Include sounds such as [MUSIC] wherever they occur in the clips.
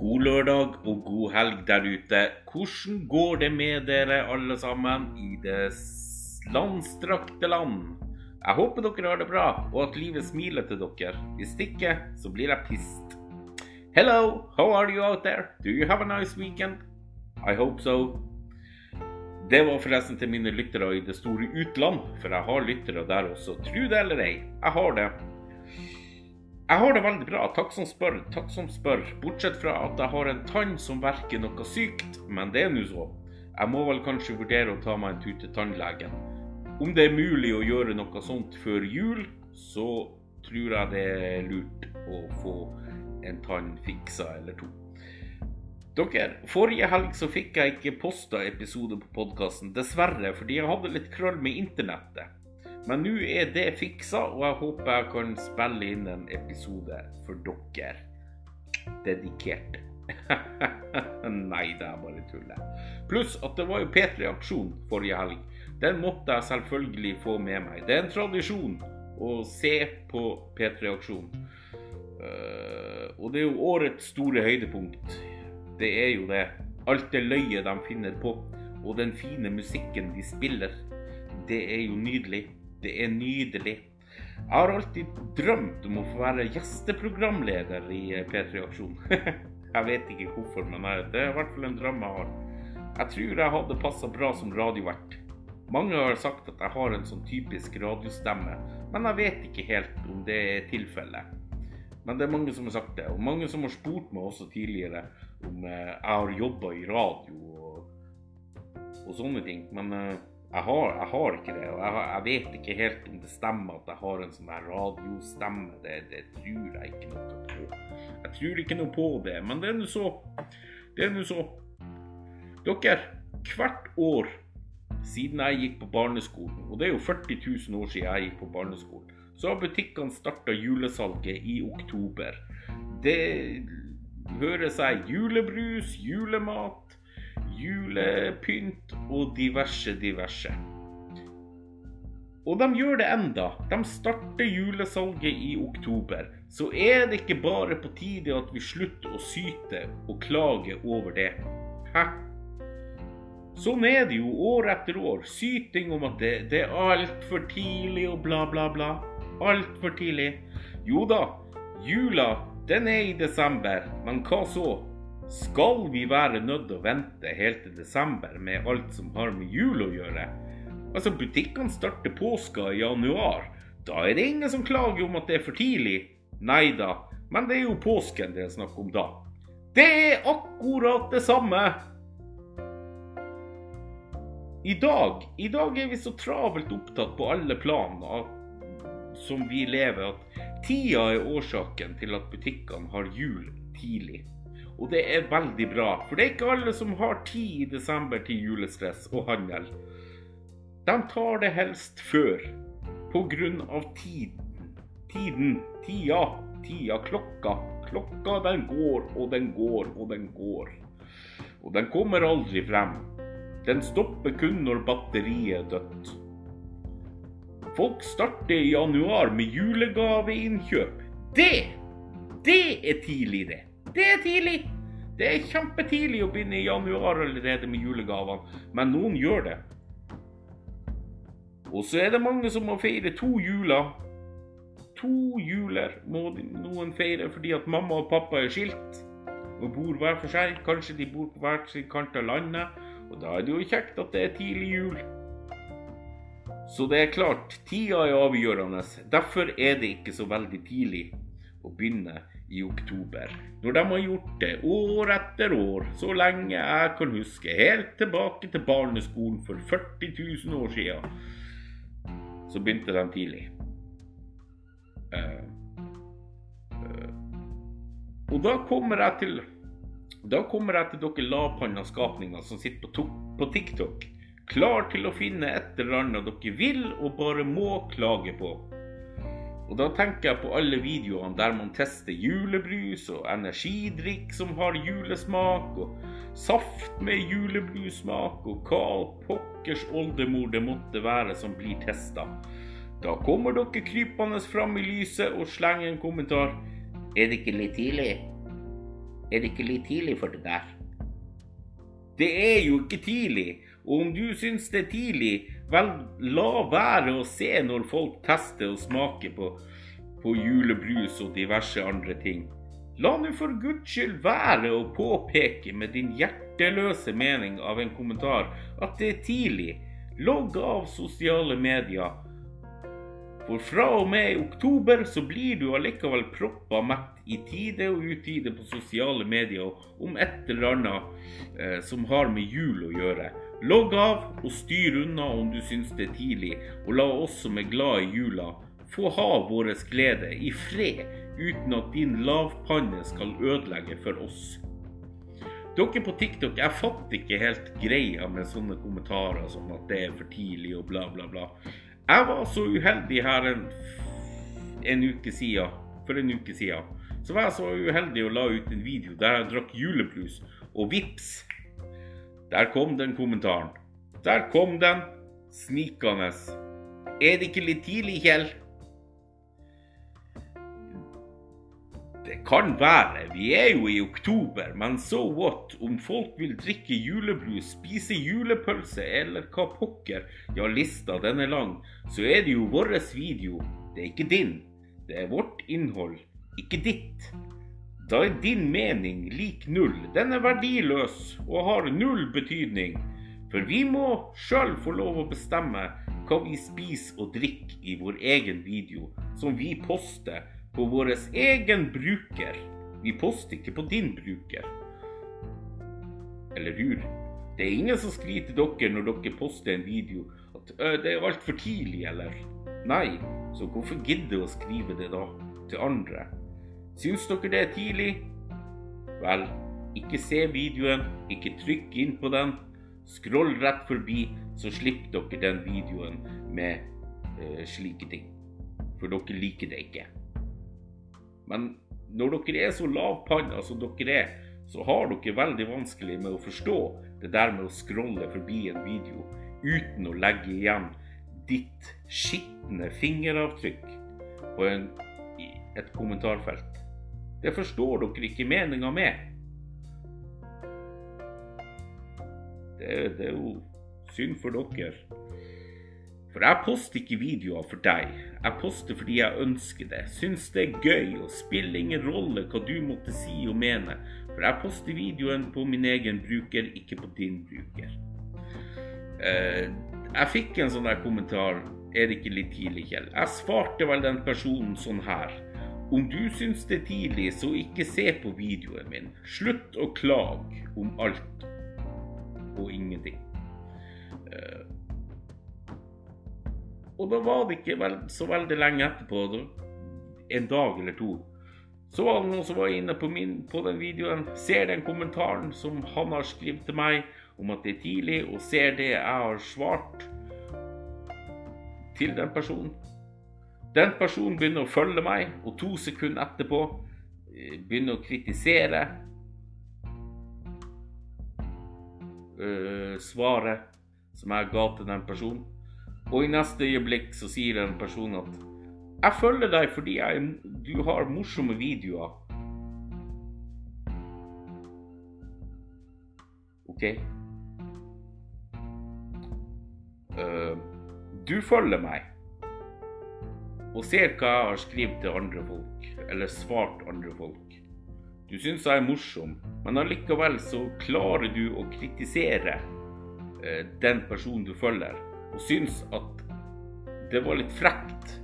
God lørdag og god helg der ute. Hvordan går det med dere alle sammen i det landstrakte land? Jeg håper dere har det bra, og at livet smiler til dere. Hvis ikke, så blir jeg pissed. Hello, how are you out there? Do you have a nice weekend? I hope so. Det var forresten til mine lyttere i det store utland, for jeg har lyttere der også. Tro det eller ei, jeg har det. Jeg har det veldig bra, takk som spør, takk som spør. Bortsett fra at jeg har en tann som verker noe sykt, men det er nå så. Jeg må vel kanskje vurdere å ta meg en tur til tannlegen. Om det er mulig å gjøre noe sånt før jul, så tror jeg det er lurt å få en tann fiksa eller to. Dere, forrige helg så fikk jeg ikke posta episode på podkasten, dessverre, fordi jeg hadde litt krøll med internettet. Men nå er det fiksa, og jeg håper jeg kan spille inn en episode for dere. Dedikert. [LAUGHS] Nei, det er bare tullet. Pluss at det var jo P3-aksjon forrige helg. Den måtte jeg selvfølgelig få med meg. Det er en tradisjon å se på P3-aksjon. Uh, og det er jo årets store høydepunkt. Det er jo det. Alt det løyet de finner på, og den fine musikken de spiller. Det er jo nydelig. Det er nydelig. Jeg har alltid drømt om å få være gjesteprogramleder i P3 Aksjon. [LAUGHS] jeg vet ikke hvorfor, men det er i hvert fall en drøm jeg har. Jeg tror jeg hadde passa bra som radiovert. Mange har sagt at jeg har en sånn typisk radiostemme, men jeg vet ikke helt om det er tilfellet. Men det er mange som har sagt det, og mange som har spurt meg også tidligere om jeg har jobba i radio og, og, sånne ting. Men jeg har, jeg har, ikke det, og jeg, jeg, vet ikke helt om det stemmer at jeg har en sånn der radiostemme. Det, det, tror jeg ikke noe på. Jeg tror ikke noe på det, men det er nå så. Det er nå så. Dere, hvert år siden jeg gikk på barneskolen, og det er jo 40 000 år siden jeg gikk på barneskolen, så har butikkene starta julesalget i oktober. Det hører seg julebrus, julemat, julepynt og diverse, diverse. Og de gjør det enda. De starter julesalget i oktober. Så er det ikke bare på tide at vi slutter å syte og klage over det. Hæ? Sånn er det jo år etter år. Syting om at det, det er altfor tidlig og bla, bla, bla. Altfor tidlig. Jo da, jula den er i desember, men hva så? Skal vi være nødt til å vente helt til desember med alt som har med jul å gjøre? Altså, butikkene starter påska i januar. Da er det ingen som klager om at det er for tidlig. Nei da, men det er jo påsken det er snakk om da. Det er akkurat det samme! I dag, I dag er vi så travelt opptatt på alle plan som vi lever, at tida er årsaken til at butikkene har jul tidlig. Og det er veldig bra, for det er ikke alle som har tid i desember til julestress og handel. De tar det helst før, av tiden. Tiden, tida, tida, klokka. Klokka den går og den går og den går. Og den kommer aldri frem. Den stopper kun når batteriet er dødt. Folk starter i januar med julegaveinnkjøp. Det, det er tidlig, det. Det er tidlig. Det er kjempetidlig å begynne i januar allerede med julegavene, men noen gjør det. Og så er det mange som må feire to juler. To juler må noen feire fordi at mamma og pappa er skilt og bor hver for seg. Kanskje de bor på hver sin kant av landet, og da er det jo kjekt at det er tidlig jul. Så det er klart, tida er avgjørende. Derfor er det ikke så veldig tidlig å begynne i oktober. Når de har gjort det år etter år, så lenge jeg kan huske, helt tilbake til barneskolen for 40 000 år siden, så begynte de tidlig. Uh, uh, og da kommer jeg til da kommer jeg til dere lavpanna skapninger som sitter på, på TikTok, klar til å finne et eller annet dere vil og bare må klage på. Og da tenker jeg på alle videoene der man tester julebrus og energidrikk som har julesmak, og saft med julebrussmak, og hva pokkers oldemor det måtte være som blir testa. Da kommer dere krypende fram i lyset og slenger en kommentar. Er det ikke litt tidlig? Er det ikke litt tidlig for det der? Det er jo ikke tidlig, og om du syns det er tidlig, vel, la være å se når folk tester og smaker på, på julebrus og diverse andre ting. La nå for guds skyld være å påpeke med din hjerteløse mening av en kommentar at det er tidlig. Logg av sosiale medier. For fra og med i oktober så blir du allikevel proppa mett i tide og utide på sosiale medier om et eller annet eh, som har med jul å gjøre. Logg av og styr unna om du syns det er tidlig, og la oss som er glad i jula, få ha vår glede i fred uten at din lavpanne skal ødelegge for oss. Dere på TikTok, jeg fatter ikke helt greia med sånne kommentarer som at det er for tidlig og bla, bla, bla. Jeg var så uheldig her en, en uke siden, for en uke siden. Så var jeg så uheldig å la ut en video der jeg drakk julebrus, og vips, der kom den kommentaren. Der kom den snikende. Er det ikke litt tidlig, Kjell? Det kan være, vi er jo i oktober, men so what? Om folk vil drikke julebrus, spise julepølse eller hva pokker, ja, lista den er lang, så er det jo vår video. Det er ikke din. Det er vårt innhold, ikke ditt. Da er din mening lik null. Den er verdiløs og har null betydning. For vi må sjøl få lov å bestemme hva vi spiser og drikker i vår egen video, som vi poster på vår egen bruker. Vi poster ikke på din bruker. Eller hur? Det er ingen som skriver til dere når dere poster en video at det er altfor tidlig, eller? Nei, så hvorfor gidde å skrive det da til andre? Syns dere det er tidlig? Vel, ikke se videoen, ikke trykk inn på den. Skroll rett forbi, så slipper dere den videoen med uh, slike ting. For dere liker det ikke. Men når dere er så lavpanna som dere er, så har dere veldig vanskelig med å forstå det der med å scrolle forbi en video uten å legge igjen ditt skitne fingeravtrykk på en, et kommentarfelt. Det forstår dere ikke meninga med. Det, det er jo synd for dere. For jeg poster ikke videoer for deg. Jeg poster fordi jeg ønsker det. Syns det er gøy, og spiller ingen rolle hva du måtte si og mene. For jeg poster videoen på min egen bruker, ikke på din bruker. Uh, jeg fikk en sånn der kommentar Er det ikke litt tidlig, Kjell? Jeg svarte vel den personen sånn her. Om du syns det er tidlig, så ikke se på videoen min. Slutt å klage om alt og ingenting. Uh, og da var det ikke så veldig lenge etterpå, en dag eller to, så var det noen som var inne på, min, på den videoen, ser den kommentaren som han har skrevet til meg om at det er tidlig, og ser det jeg har svart til den personen. Den personen begynner å følge meg, og to sekunder etterpå eh, begynner å kritisere uh, svaret som jeg ga til den personen. Og i neste øyeblikk så sier den personen at 'Jeg følger deg fordi jeg, du har morsomme videoer'. OK? Uh, du følger meg og ser hva jeg har skrevet til andre folk, eller svart andre folk. Du syns jeg er morsom, men allikevel så klarer du å kritisere uh, den personen du følger og syns at det var litt frekt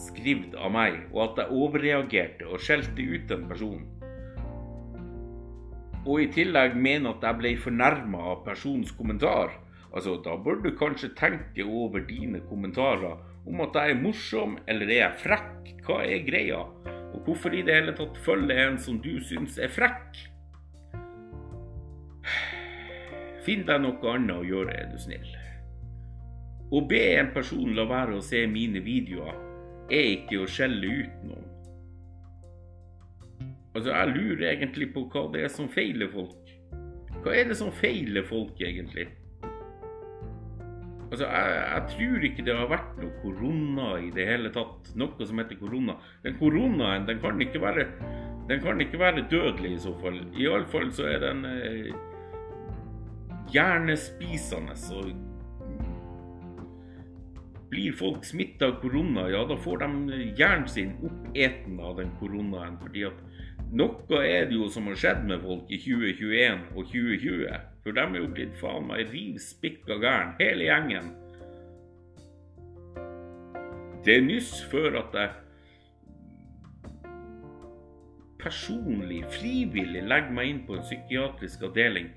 skrevet av meg, og at jeg overreagerte og skjelte ut den personen. Og i tillegg mener at jeg ble fornærma av personens kommentar. Altså, Da bør du kanskje tenke over dine kommentarer om at jeg er morsom eller er jeg frekk. Hva er greia? Og hvorfor i det hele tatt følge en som du syns er frekk? Finn deg noe annet å gjøre, er du snill. Å be en person la være å se mine videoer, er ikke å skjelle ut noen. Altså, jeg lurer egentlig på hva det er som feiler folk. Hva er det som feiler folk, egentlig? Altså, jeg, jeg, tror ikke det har vært noe korona i det hele tatt. Noe som heter korona. Den koronaen, den kan ikke være kan ikke være dødelig i så fall. Iallfall så er den eh, hjernespisende. Og blir folk smitta av korona, ja da får de hjernen sin oppeten av den koronaen. fordi at noe er det jo som har skjedd med folk i 2021 og 2020. For de er jo blitt faen meg riv spikka gæren, hele gjengen. Det er nyss før at jeg personlig, frivillig legger meg inn på en psykiatrisk avdeling.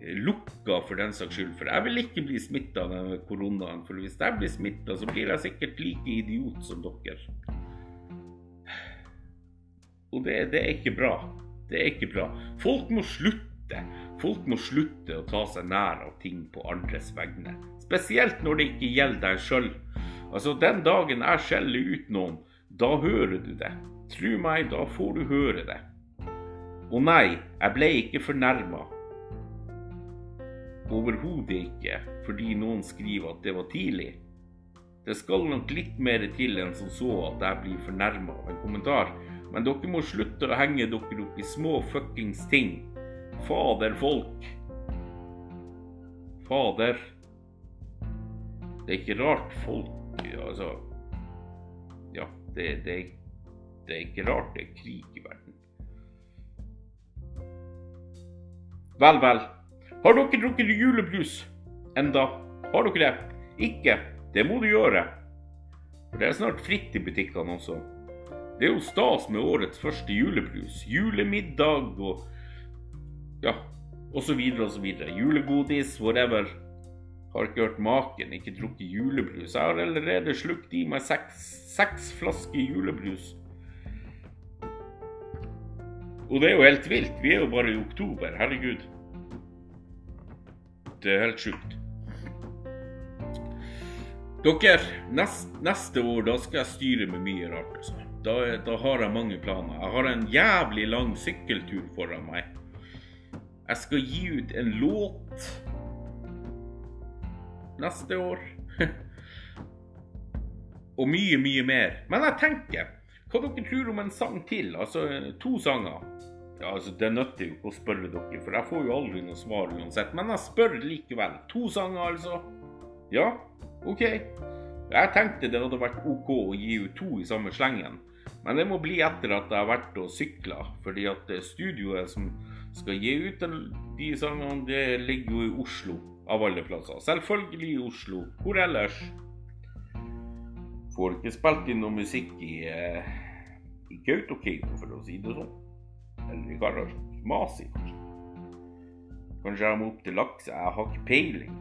Lukka for den saks skyld. For jeg vil ikke bli smitta av koronaen. For hvis jeg blir smitta, så blir jeg sikkert like idiot som dere. Og det, det, er ikke bra. Det er ikke bra. Folk må slutte. Folk må slutte å ta seg nær av ting på andres vegne. Spesielt når det ikke gjelder deg sjøl. Altså, den dagen jeg skjeller ut noen, da hører du det. Tro meg, da får du høre det. Og nei, jeg ble ikke fornærma. Overhodet ikke fordi noen skriver at det var tidlig. Det skal nok litt mer til enn som så at jeg blir fornærma av en kommentar. Men dere må slutte å henge dere opp i små fuckings ting. Fader folk. Fader. Det er ikke rart folk Altså Ja, det, det, det er ikke rart det er krig i verden. Vel, vel. Har dere drukket julebrus enda? Har dere det? Ikke? Det må du gjøre. For det er snart fritt i butikkene også. Det er jo stas med årets første julebrus. Julemiddag og ja, osv. osv. Julegodis, whatever. Har ikke hørt maken, ikke drukket julebrus. Jeg har allerede slukt i meg seks, seks flasker julebrus. Og det er jo helt vilt. Vi er jo bare i oktober. Herregud. Det er helt sjukt. Dere, nest, neste år da skal jeg styre med mye rart. Altså. Da, da, har jeg mange planer. Jeg har en jævlig lang sykkeltur foran meg. Jeg skal gi ut en låt neste år. [LAUGHS] Og mye, mye mer. Men jeg tenker, hva dere tror om en sang til? Altså to sanger. Ja, altså Det nytter jo ikke å spørre dere, for jeg får jo aldri noe svar uansett. Men jeg spør likevel. To sanger, altså. Ja, OK. Jeg tenkte det hadde vært OK å gi ut to i samme slengen. Men det må bli etter at jeg har vært og sykla. Fordi at studioet som skal gi ut de sangene, det ligger jo i Oslo. Av alle plasser. Selvfølgelig i Oslo. Hvor ellers? Får ikke spilt inn noe musikk i, eh, i Kautokeino, for å si det sånn. Eller i garasjen. Masi, kanskje. Kanskje jeg må opp til laks? Jeg har ikke peiling.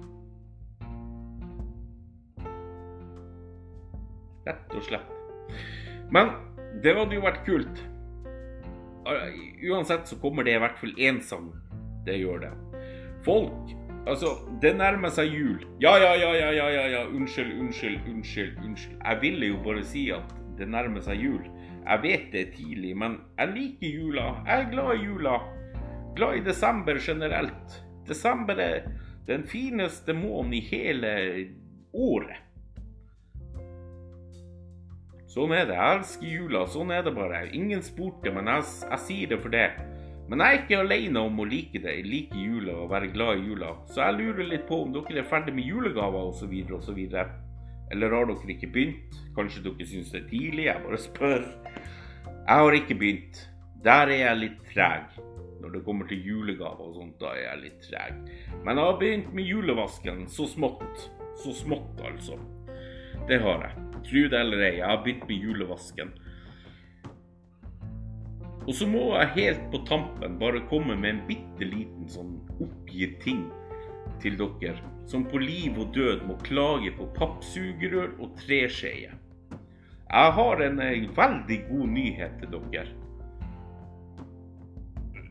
Rett og slett. Men det hadde jo vært kult. Uansett så kommer det i hvert fall én sang. Det gjør det. Folk Altså, det nærmer seg jul. Ja, ja, ja, ja, ja, ja, ja. Unnskyld, unnskyld, unnskyld. unnskyld. Jeg ville jo bare si at det nærmer seg jul. Jeg vet det er tidlig, men jeg liker jula. Jeg er glad i jula. Glad i desember generelt. Desember er den fineste måneden i hele året. Sånn er det. Jeg elsker jula. Sånn er det bare. Ingen spurte, men jeg, jeg sier det for det. Men jeg er ikke alene om å like det, like jula og være glad i jula. Så jeg lurer litt på om dere er ferdig med julegaver osv. osv. Eller har dere ikke begynt? Kanskje dere syns det er tidlig? Jeg bare spør. Jeg har ikke begynt. Der er jeg litt treg. Når det kommer til julegaver og sånt, da er jeg litt treg. Men jeg har begynt med julevasken så smått. Så smått, altså. Det har jeg. Tro det eller ei, jeg har begynt med julevasken. Og så må jeg helt på tampen bare komme med en bitte liten sånn oppgitt ting til dere, som på liv og død må klage på pappsugerør og treskjeer. Jeg har en veldig god nyhet til dere.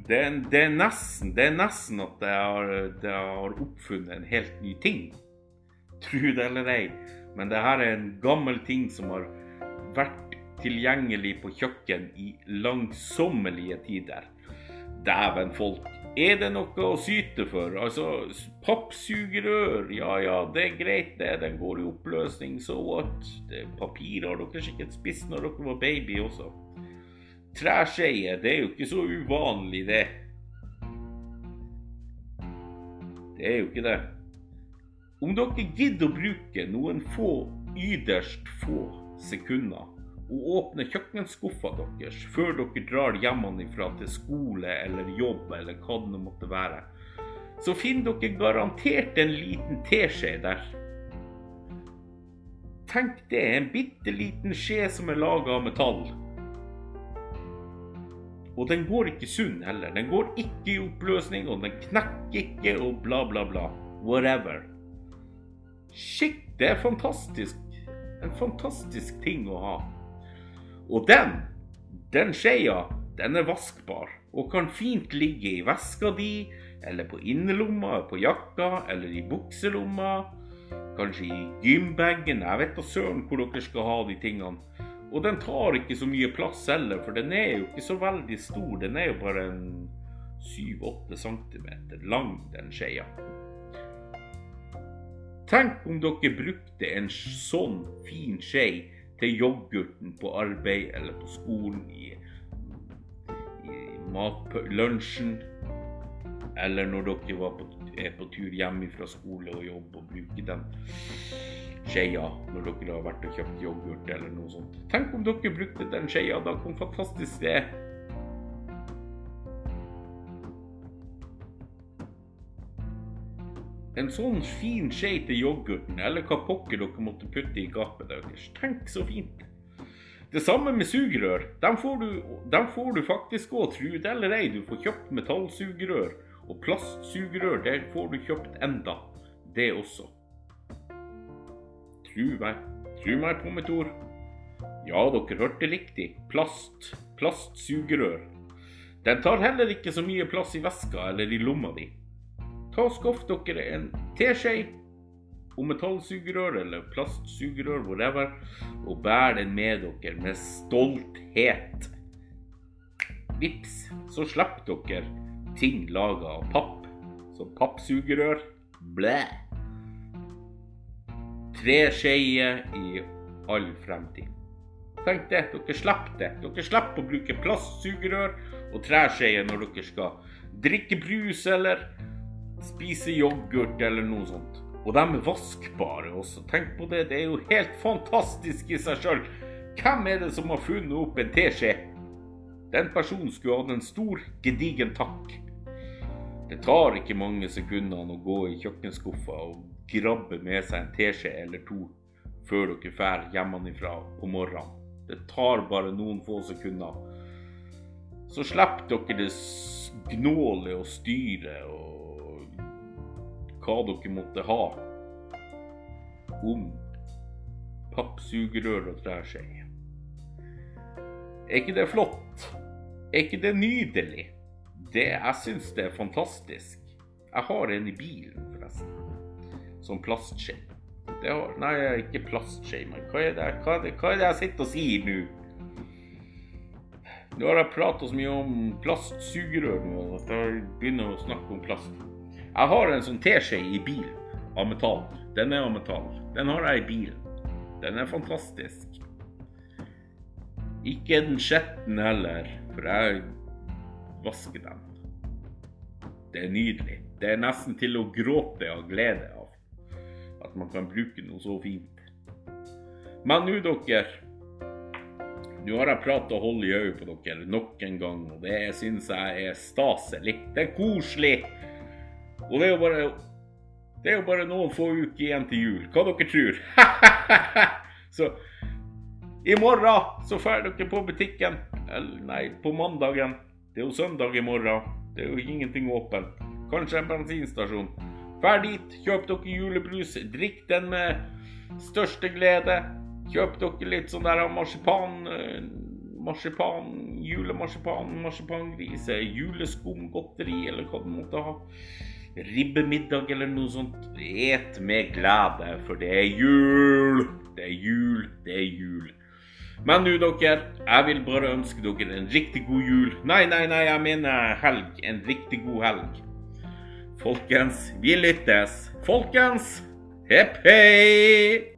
Det er, det er, nesten, det er nesten at jeg har, jeg har, oppfunnet en helt ny ting. Tro det eller ei, men det her er en gammel ting som har vært tilgjengelig på kjøkken i langsommelige tider. Dæven folk, er det noe å syte for? Altså, pappsugerør, ja ja, det er greit det, den går i oppløsning, so what? Papir har dere sikkert spist når dere var baby også. Treskeier, det er jo ikke så uvanlig, det. Det er jo ikke det. Om dere gidder å bruke noen få, yderst få sekunder og åpne kjøkkenskuffa deres før dere drar hjemmefra til skole eller jobb eller hva det måtte være, så finner dere garantert en liten teskje der. Tenk det, en bitte liten skje som er laga av metall. Og den går ikke sunn heller. Den går ikke i oppløsning, og den knekker ikke, og bla, bla, bla. Whatever. Shit, det er fantastisk. En fantastisk ting å ha. Og den, den skeia, den er vaskbar. Og kan fint ligge i veska di, eller på innerlomma, på jakka, eller i bukselomma. Kanskje i gymbagen. Jeg vet da søren hvor dere skal ha de tingene. Og den tar ikke så mye plass heller, for den er jo ikke så veldig stor. Den er jo bare en 7-8 cm lang, den skeia. Tenk om dere brukte en sånn fin skje til yoghurten på arbeid eller på skolen, i, i lunsjen, eller når dere på, er på tur hjem fra skole og jobb og bruker den skeia når dere har vært og kjøpt yoghurt eller noe sånt. Tenk om dere brukte den skeia, da hvor fantastisk det En sånn fin skje til yoghurten, eller hva pokker dere måtte putte i gapet deres. Tenk så fint. Det samme med sugerør. Dem får du, dem får du faktisk òg, tru det eller ei. Du får kjøpt metallsugerør. Og plastsugerør, det får du kjøpt enda. Det også. Tru meg. Tru meg på mitt ord. Ja, dere hørte riktig. Plast. Plastsugerør. Den tar heller ikke så mye plass i veska eller i lomma di. Ta og Skaff dere en teskje og metallsugerør eller plastsugerør, whatever, og bær den med dere med stolthet. Vips, så slipper dere ting laga av papp, som pappsugerør. Blæ tre skeier i all fremtid. Tenk det, dere slipper det. Dere slipper å bruke plastsugerør og treskeier når dere skal drikke brus eller spise yoghurt eller noe sånt. Og de er vaskbare også. Tenk på det, det er jo helt fantastisk i seg sjøl. Hvem er det som har funnet opp en teskje? Den personen skulle hatt en stor, gedigen takk. Det tar ikke mange sekundene å gå i kjøkkenskuffa og grabbe med seg en teskje eller to før dere drar hjemmefra på morgenen. Det tar bare noen få sekunder. Så slipper dere det gnålet og styret og hva dere måtte ha om pappsugerør og treskje. Er ikke det flott? Er ikke det nydelig? Det, jeg syns det er fantastisk. Jeg har en i bilen, forresten. Som plastskje. Har, nei, ikke plastskje, men hva er, det, hva, er det, hva er det jeg sitter og sier nå? Nå har jeg prata så mye om plastsugerør nå at jeg begynner å snakke om plast. Jeg har en sånn teskje i bilen av metall. Den er av metall. Den har jeg i bilen. Den er fantastisk. Ikke den skjetten heller, for jeg vasker den. Det er nydelig. Det er nesten til å gråte av glede av at man kan bruke noe så fint. Men nå, dere Nå har jeg prata og holdt i øyet på dere nok en gang, og det syns jeg er staselig. Det er koselig. Og det er jo bare det er jo bare noen få uker igjen til jul. Hva dere tror? [LAUGHS] så i morgen så drar dere på butikken. Eller nei, på mandagen. Det er jo søndag i morgen. Det er jo ingenting åpent. Kanskje en bensinstasjon. Drar dit, kjøp dere julebrus, drikk den med største glede. Kjøp dere litt sånn der marsipan eh, Marsipan, julemarsipan, marsipangrise, juleskumgodteri eller hva du måtte ha. Ribbemiddag eller noe sånt. Et med glede, for det er jul! Det er jul, det er jul. Men nå, dere, jeg vil bare ønske dere en riktig god jul. Nei, nei, nei, jeg mener helg. En riktig god helg. Folkens, vi lyttes. Folkens, hepp hei!